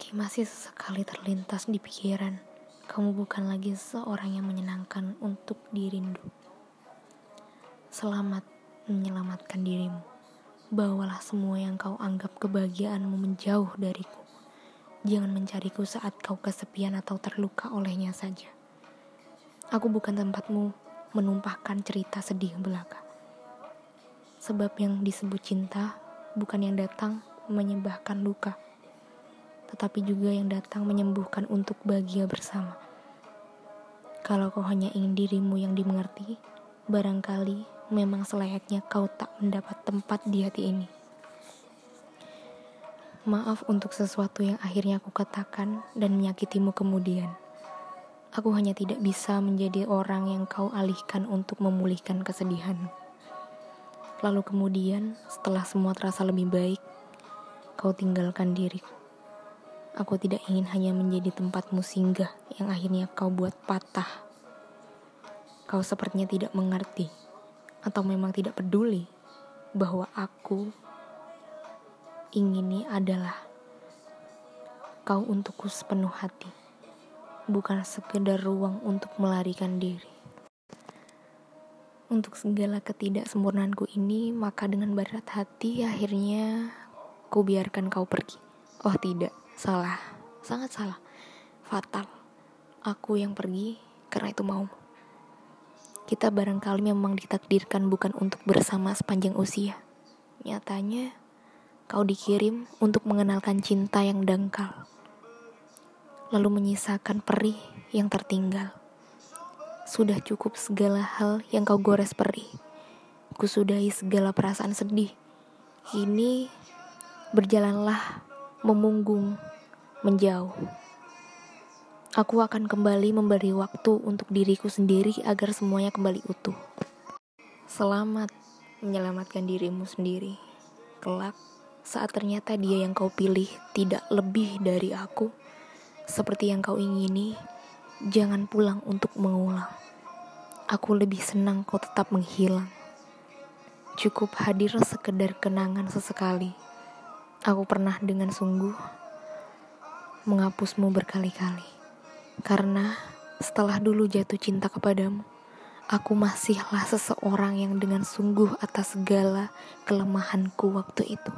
Meski masih sesekali terlintas di pikiran, kamu bukan lagi seorang yang menyenangkan untuk dirindu. Selamat menyelamatkan dirimu. Bawalah semua yang kau anggap kebahagiaanmu menjauh dariku. Jangan mencariku saat kau kesepian atau terluka olehnya saja. Aku bukan tempatmu menumpahkan cerita sedih belaka. Sebab yang disebut cinta bukan yang datang menyembahkan luka tetapi juga yang datang menyembuhkan untuk bahagia bersama. Kalau kau hanya ingin dirimu yang dimengerti, barangkali memang selayaknya kau tak mendapat tempat di hati ini. Maaf untuk sesuatu yang akhirnya aku katakan dan menyakitimu kemudian. Aku hanya tidak bisa menjadi orang yang kau alihkan untuk memulihkan kesedihan. Lalu kemudian, setelah semua terasa lebih baik, kau tinggalkan diriku. Aku tidak ingin hanya menjadi tempatmu singgah yang akhirnya kau buat patah. Kau sepertinya tidak mengerti atau memang tidak peduli bahwa aku ingini adalah kau untukku sepenuh hati, bukan sekedar ruang untuk melarikan diri. Untuk segala ketidaksempurnaanku ini, maka dengan berat hati akhirnya ku biarkan kau pergi. Oh tidak, Salah, sangat salah. Fatal. Aku yang pergi karena itu mau. Kita barangkali memang ditakdirkan bukan untuk bersama sepanjang usia. Nyatanya, kau dikirim untuk mengenalkan cinta yang dangkal. Lalu menyisakan perih yang tertinggal. Sudah cukup segala hal yang kau gores perih. Kusudahi segala perasaan sedih. Kini berjalanlah memunggung menjauh. Aku akan kembali memberi waktu untuk diriku sendiri agar semuanya kembali utuh. Selamat menyelamatkan dirimu sendiri. Kelak, saat ternyata dia yang kau pilih tidak lebih dari aku, seperti yang kau ingini, jangan pulang untuk mengulang. Aku lebih senang kau tetap menghilang. Cukup hadir sekedar kenangan sesekali. Aku pernah dengan sungguh menghapusmu berkali-kali. Karena setelah dulu jatuh cinta kepadamu, aku masihlah seseorang yang dengan sungguh atas segala kelemahanku waktu itu.